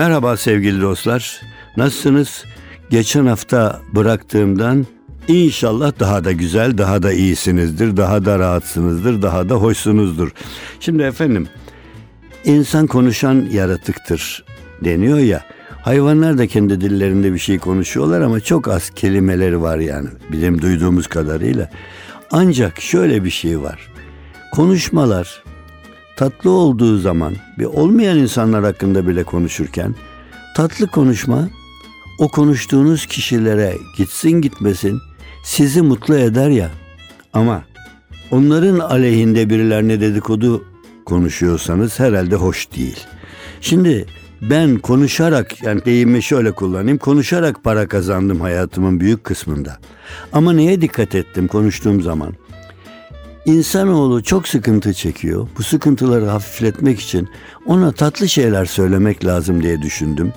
Merhaba sevgili dostlar. Nasılsınız? Geçen hafta bıraktığımdan inşallah daha da güzel, daha da iyisinizdir, daha da rahatsınızdır, daha da hoşsunuzdur. Şimdi efendim, insan konuşan yaratıktır deniyor ya. Hayvanlar da kendi dillerinde bir şey konuşuyorlar ama çok az kelimeleri var yani bizim duyduğumuz kadarıyla. Ancak şöyle bir şey var. Konuşmalar tatlı olduğu zaman bir olmayan insanlar hakkında bile konuşurken tatlı konuşma o konuştuğunuz kişilere gitsin gitmesin sizi mutlu eder ya. Ama onların aleyhinde birilerine dedikodu konuşuyorsanız herhalde hoş değil. Şimdi ben konuşarak yani deyimi şöyle kullanayım. Konuşarak para kazandım hayatımın büyük kısmında. Ama neye dikkat ettim konuştuğum zaman? İnsanoğlu çok sıkıntı çekiyor. Bu sıkıntıları hafifletmek için ona tatlı şeyler söylemek lazım diye düşündüm.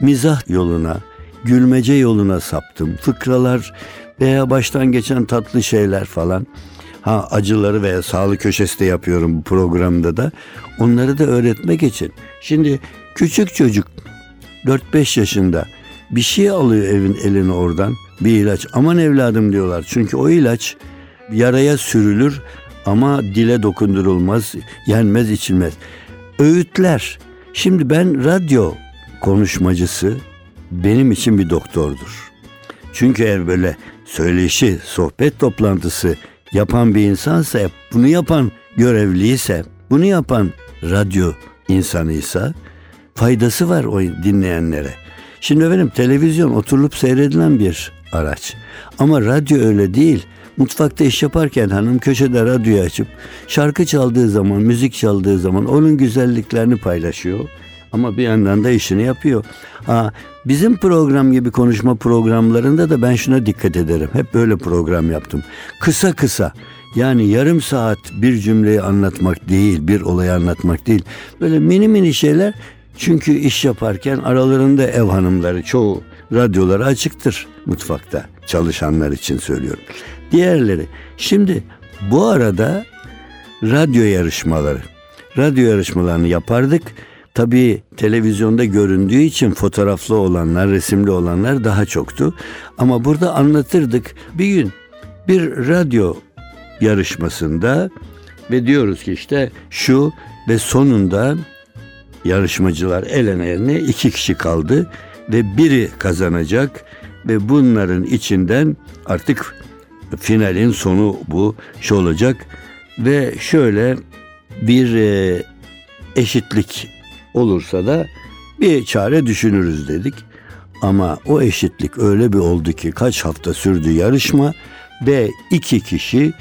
Mizah yoluna, gülmece yoluna saptım. Fıkralar veya baştan geçen tatlı şeyler falan. Ha acıları veya sağlık köşesi de yapıyorum bu programda da. Onları da öğretmek için. Şimdi küçük çocuk 4-5 yaşında bir şey alıyor evin eline oradan bir ilaç. Aman evladım diyorlar. Çünkü o ilaç yaraya sürülür ama dile dokundurulmaz, yenmez, içilmez. Öğütler. Şimdi ben radyo konuşmacısı benim için bir doktordur. Çünkü eğer böyle söyleşi, sohbet toplantısı yapan bir insansa, bunu yapan görevliyse, bunu yapan radyo insanıysa faydası var o dinleyenlere. Şimdi efendim televizyon oturulup seyredilen bir araç. Ama radyo öyle değil. Mutfakta iş yaparken hanım köşede radyoyu açıp şarkı çaldığı zaman, müzik çaldığı zaman onun güzelliklerini paylaşıyor. Ama bir yandan da işini yapıyor. Ha, bizim program gibi konuşma programlarında da ben şuna dikkat ederim. Hep böyle program yaptım. Kısa kısa. Yani yarım saat bir cümleyi anlatmak değil, bir olayı anlatmak değil. Böyle mini mini şeyler. Çünkü iş yaparken aralarında ev hanımları çoğu radyoları açıktır mutfakta çalışanlar için söylüyorum. Diğerleri. Şimdi bu arada radyo yarışmaları. Radyo yarışmalarını yapardık. Tabii televizyonda göründüğü için fotoğraflı olanlar, resimli olanlar daha çoktu. Ama burada anlatırdık. Bir gün bir radyo yarışmasında ve diyoruz ki işte şu ve sonunda yarışmacılar elene eline iki kişi kaldı ve biri kazanacak ve bunların içinden artık finalin sonu bu şey olacak ve şöyle bir e, eşitlik olursa da bir çare düşünürüz dedik. Ama o eşitlik öyle bir oldu ki kaç hafta sürdü yarışma ve iki kişi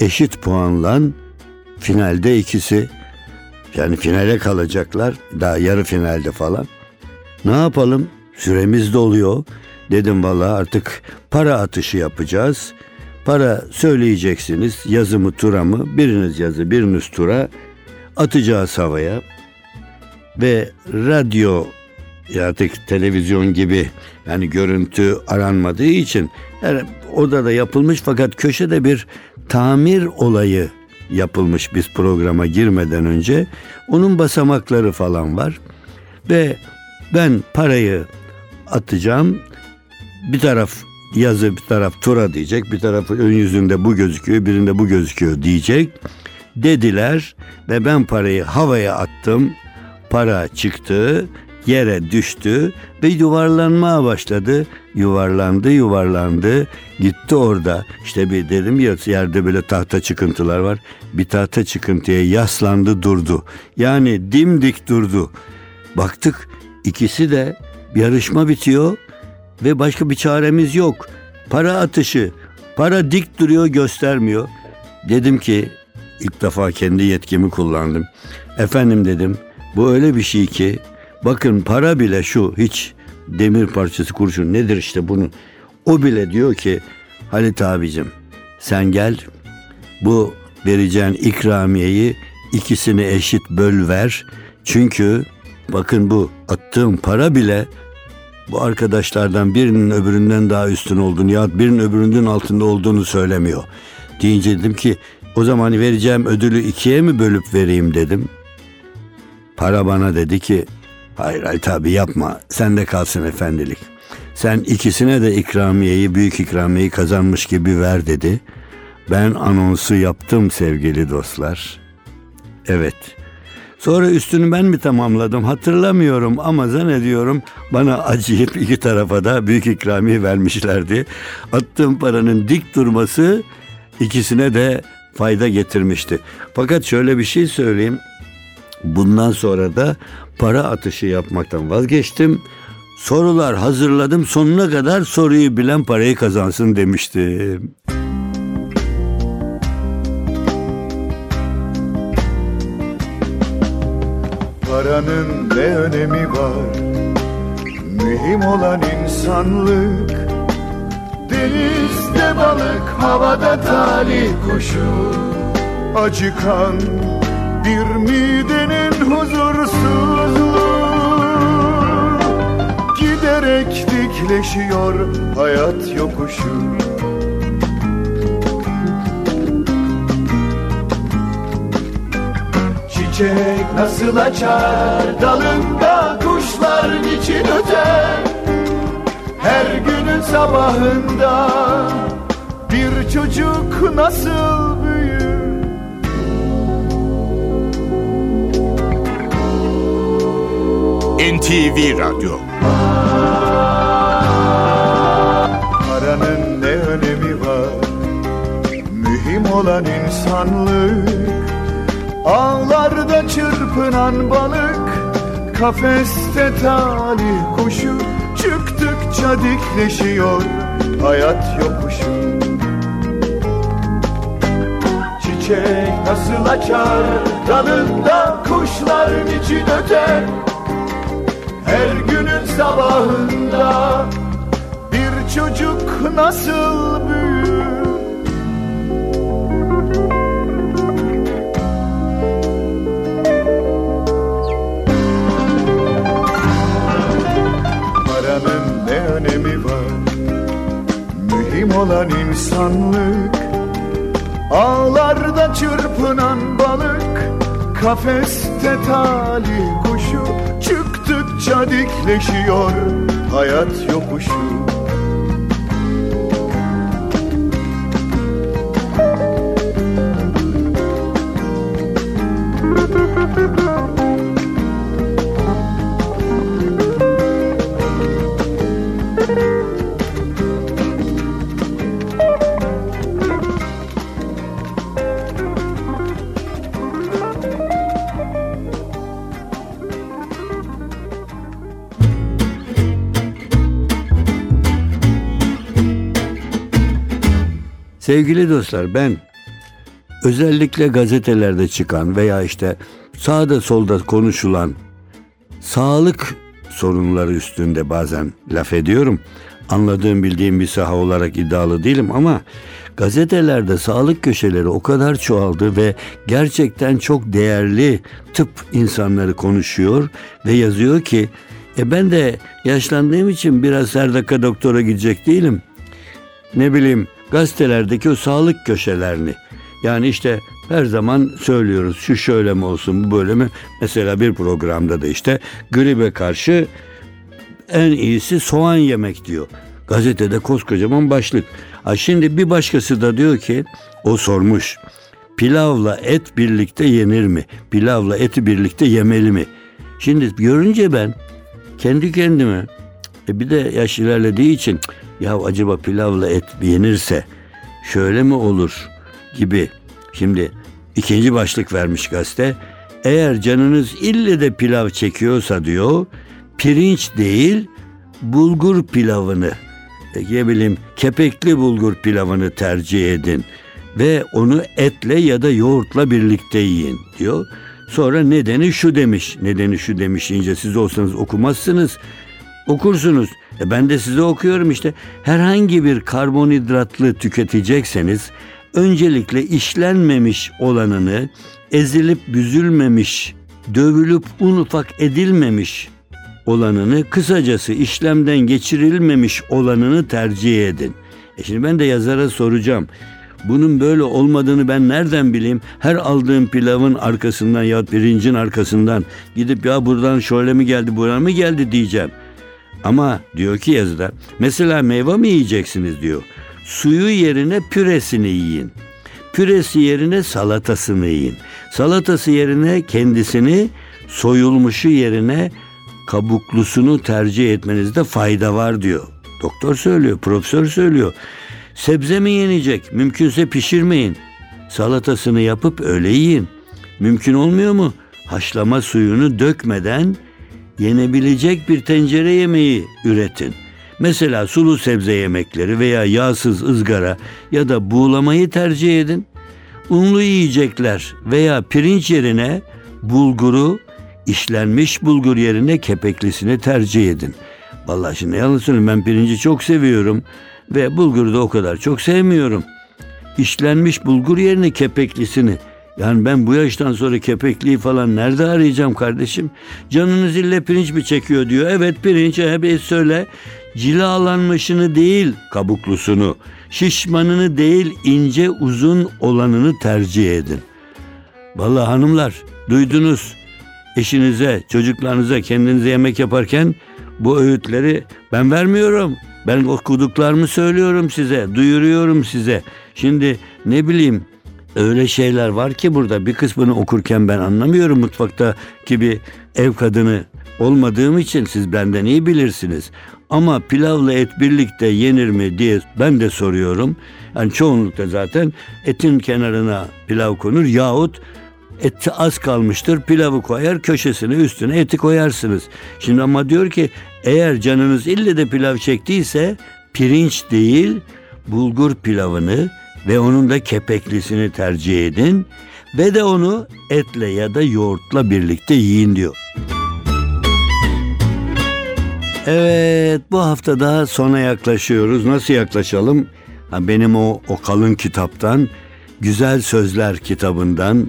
eşit puanla finalde ikisi yani finale kalacaklar daha yarı finalde falan. Ne yapalım? Süremiz doluyor. Dedim valla artık para atışı yapacağız. Para söyleyeceksiniz yazı mı tura mı biriniz yazı biriniz tura atacağız havaya ve radyo artık televizyon gibi yani görüntü aranmadığı için her odada yapılmış fakat köşede bir tamir olayı yapılmış biz programa girmeden önce. Onun basamakları falan var. Ve ben parayı atacağım. Bir taraf yazı bir taraf tura diyecek. Bir tarafı ön yüzünde bu gözüküyor birinde bu gözüküyor diyecek. Dediler ve ben parayı havaya attım. Para çıktı yere düştü ve yuvarlanmaya başladı. Yuvarlandı, yuvarlandı. Gitti orada. İşte bir dedim ya yerde böyle tahta çıkıntılar var. Bir tahta çıkıntıya yaslandı durdu. Yani dimdik durdu. Baktık ikisi de yarışma bitiyor ve başka bir çaremiz yok. Para atışı. Para dik duruyor göstermiyor. Dedim ki ilk defa kendi yetkimi kullandım. Efendim dedim bu öyle bir şey ki bakın para bile şu hiç demir parçası kurşun nedir işte bunu. O bile diyor ki Halit abicim sen gel bu vereceğin ikramiyeyi ikisini eşit böl ver. Çünkü bakın bu attığım para bile bu arkadaşlardan birinin öbüründen daha üstün olduğunu ya birinin öbüründen altında olduğunu söylemiyor. Deyince dedim ki o zaman vereceğim ödülü ikiye mi bölüp vereyim dedim. Para bana dedi ki Hayır hayır tabi yapma. Sen de kalsın efendilik. Sen ikisine de ikramiyeyi, büyük ikramiyeyi kazanmış gibi ver dedi. Ben anonsu yaptım sevgili dostlar. Evet. Sonra üstünü ben mi tamamladım hatırlamıyorum ama zannediyorum bana acıyıp iki tarafa da büyük ikramiye vermişlerdi. Attığım paranın dik durması ikisine de fayda getirmişti. Fakat şöyle bir şey söyleyeyim. Bundan sonra da para atışı yapmaktan vazgeçtim. Sorular hazırladım sonuna kadar soruyu bilen parayı kazansın demiştim. Paranın ne önemi var? Mühim olan insanlık Denizde balık havada talih kuşu Acıkan bir midenin huzursuzluğu. Giderek dikleşiyor hayat yokuşu Çiçek nasıl açar? Dalında kuşlar niçin öter? Her günün sabahında bir çocuk nasıl büyür? NTV Radyo. Paranın ne önemi var? Mühim olan insanlık Ağlarda çırpınan balık Kafeste talih kuşu Çıktıkça dikleşiyor Hayat yokuşu. Çiçek nasıl açar Dalında kuşlar niçin öter? Her günün sabahında Bir çocuk nasıl büyür ne önemi var? Mühim olan insanlık Ağlarda çırpınan balık Kafeste talih kuşu Çıktıkça dikleşiyor Hayat yokuşu Sevgili dostlar ben özellikle gazetelerde çıkan veya işte sağda solda konuşulan sağlık sorunları üstünde bazen laf ediyorum. Anladığım bildiğim bir saha olarak iddialı değilim ama gazetelerde sağlık köşeleri o kadar çoğaldı ve gerçekten çok değerli tıp insanları konuşuyor ve yazıyor ki e ben de yaşlandığım için biraz her dakika doktora gidecek değilim. Ne bileyim gazetelerdeki o sağlık köşelerini yani işte her zaman söylüyoruz şu şöyle mi olsun bu böyle mi? Mesela bir programda da işte gribe karşı en iyisi soğan yemek diyor. Gazetede koskocaman başlık. Ha şimdi bir başkası da diyor ki o sormuş. Pilavla et birlikte yenir mi? Pilavla eti birlikte yemeli mi? Şimdi görünce ben kendi kendime e bir de yaş ilerlediği için ya acaba pilavla et yenirse şöyle mi olur gibi. Şimdi ikinci başlık vermiş gazete. Eğer canınız ille de pilav çekiyorsa diyor pirinç değil bulgur pilavını ne bileyim kepekli bulgur pilavını tercih edin ve onu etle ya da yoğurtla birlikte yiyin diyor. Sonra nedeni şu demiş. Nedeni şu demiş ince siz olsanız okumazsınız. Okursunuz. E ben de size okuyorum işte. Herhangi bir karbonhidratlı tüketecekseniz öncelikle işlenmemiş olanını ezilip büzülmemiş, dövülüp un ufak edilmemiş olanını kısacası işlemden geçirilmemiş olanını tercih edin. E şimdi ben de yazara soracağım. Bunun böyle olmadığını ben nereden bileyim? Her aldığım pilavın arkasından ya pirincin arkasından gidip ya buradan şöyle mi geldi, buradan mı geldi diyeceğim. Ama diyor ki yazıda mesela meyve mi yiyeceksiniz diyor. Suyu yerine püresini yiyin. Püresi yerine salatasını yiyin. Salatası yerine kendisini, soyulmuşu yerine kabuklusunu tercih etmenizde fayda var diyor. Doktor söylüyor, profesör söylüyor. Sebze mi yenecek? Mümkünse pişirmeyin. Salatasını yapıp öyle yiyin. Mümkün olmuyor mu? Haşlama suyunu dökmeden yenebilecek bir tencere yemeği üretin. Mesela sulu sebze yemekleri veya yağsız ızgara ya da buğulamayı tercih edin. Unlu yiyecekler veya pirinç yerine bulguru, işlenmiş bulgur yerine kepeklisini tercih edin. Vallahi şimdi yalan söyleyeyim ben pirinci çok seviyorum ve bulguru da o kadar çok sevmiyorum. İşlenmiş bulgur yerine kepeklisini yani ben bu yaştan sonra kepekliği falan nerede arayacağım kardeşim? Canınız ille pirinç mi çekiyor diyor. Evet pirinç evet söyle. Cilalanmışını değil kabuklusunu, şişmanını değil ince uzun olanını tercih edin. Vallahi hanımlar duydunuz. Eşinize, çocuklarınıza, kendinize yemek yaparken bu öğütleri ben vermiyorum. Ben okuduklarımı söylüyorum size, duyuruyorum size. Şimdi ne bileyim öyle şeyler var ki burada bir kısmını okurken ben anlamıyorum mutfakta gibi ev kadını olmadığım için siz benden iyi bilirsiniz. Ama pilavla et birlikte yenir mi diye ben de soruyorum. Yani çoğunlukla zaten etin kenarına pilav konur yahut et az kalmıştır pilavı koyar köşesine üstüne eti koyarsınız. Şimdi ama diyor ki eğer canınız ille de pilav çektiyse pirinç değil bulgur pilavını ve onun da kepeklisini tercih edin ve de onu etle ya da yoğurtla birlikte yiyin diyor. Evet bu hafta da sona yaklaşıyoruz. Nasıl yaklaşalım? Ha, benim o, o kalın kitaptan Güzel Sözler kitabından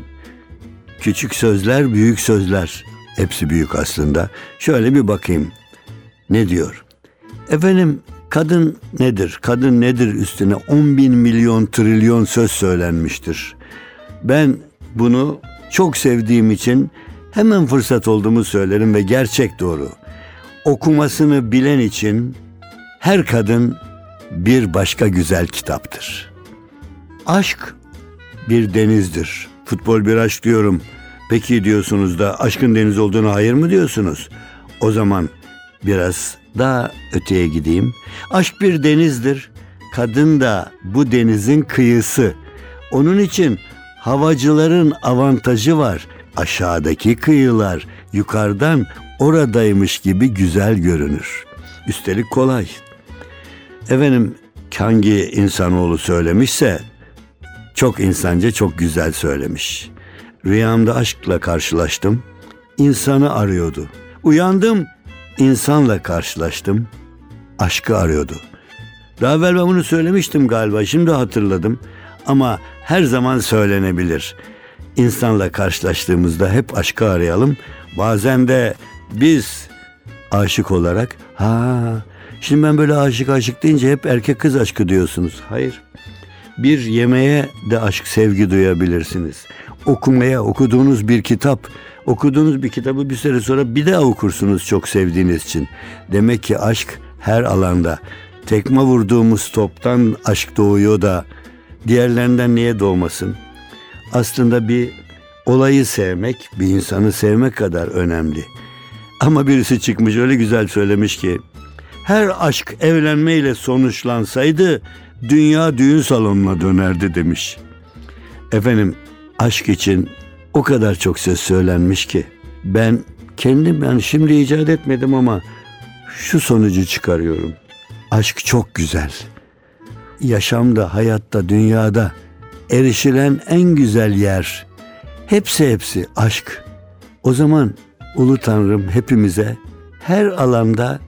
Küçük Sözler, Büyük Sözler hepsi büyük aslında. Şöyle bir bakayım. Ne diyor? Efendim kadın nedir? Kadın nedir üstüne 10 bin milyon trilyon söz söylenmiştir. Ben bunu çok sevdiğim için hemen fırsat olduğumu söylerim ve gerçek doğru okumasını bilen için her kadın bir başka güzel kitaptır. Aşk bir denizdir. Futbol bir aşk diyorum. Peki diyorsunuz da aşkın deniz olduğunu hayır mı diyorsunuz? O zaman biraz daha öteye gideyim. Aşk bir denizdir. Kadın da bu denizin kıyısı. Onun için havacıların avantajı var. Aşağıdaki kıyılar yukarıdan oradaymış gibi güzel görünür. Üstelik kolay. Efendim hangi insanoğlu söylemişse çok insanca çok güzel söylemiş. Rüyamda aşkla karşılaştım. İnsanı arıyordu. Uyandım, insanla karşılaştım. Aşkı arıyordu. Daha evvel ben bunu söylemiştim galiba. Şimdi hatırladım. Ama her zaman söylenebilir. İnsanla karşılaştığımızda hep aşkı arayalım. Bazen de biz aşık olarak ha şimdi ben böyle aşık aşık deyince hep erkek kız aşkı diyorsunuz. Hayır. Bir yemeğe de aşk sevgi duyabilirsiniz. Okumaya okuduğunuz bir kitap okuduğunuz bir kitabı bir süre sonra bir daha okursunuz çok sevdiğiniz için. Demek ki aşk her alanda. Tekme vurduğumuz toptan aşk doğuyor da diğerlerinden niye doğmasın? Aslında bir olayı sevmek, bir insanı sevmek kadar önemli. Ama birisi çıkmış öyle güzel söylemiş ki her aşk evlenmeyle sonuçlansaydı dünya düğün salonuna dönerdi demiş. Efendim aşk için o kadar çok söz söylenmiş ki ben kendim yani şimdi icat etmedim ama şu sonucu çıkarıyorum. Aşk çok güzel. Yaşamda, hayatta, dünyada erişilen en güzel yer. Hepsi hepsi aşk. O zaman Ulu Tanrım hepimize her alanda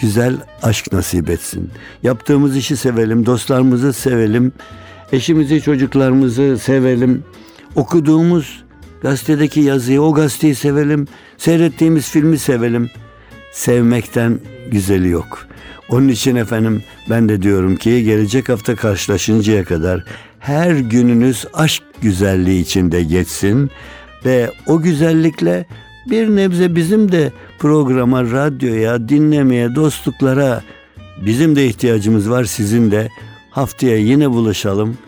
güzel aşk nasip etsin. Yaptığımız işi sevelim, dostlarımızı sevelim, eşimizi, çocuklarımızı sevelim. Okuduğumuz gazetedeki yazıyı, o gazeteyi sevelim. Seyrettiğimiz filmi sevelim. Sevmekten güzeli yok. Onun için efendim ben de diyorum ki gelecek hafta karşılaşıncaya kadar her gününüz aşk güzelliği içinde geçsin ve o güzellikle bir nebze bizim de programa, radyoya, dinlemeye, dostluklara bizim de ihtiyacımız var sizin de. Haftaya yine buluşalım.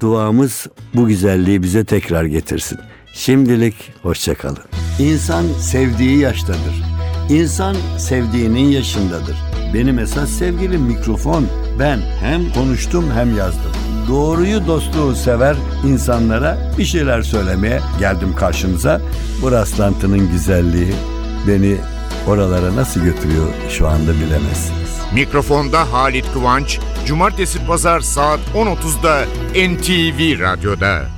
Duamız bu güzelliği bize tekrar getirsin. Şimdilik hoşçakalın. İnsan sevdiği yaştadır. İnsan sevdiğinin yaşındadır. Benim esas sevgilim mikrofon. Ben hem konuştum hem yazdım. Doğruyu dostluğu sever insanlara bir şeyler söylemeye geldim karşınıza. Bu rastlantının güzelliği beni oralara nasıl götürüyor şu anda bilemezsiniz. Mikrofonda Halit Kıvanç, Cumartesi Pazar saat 10.30'da NTV Radyo'da.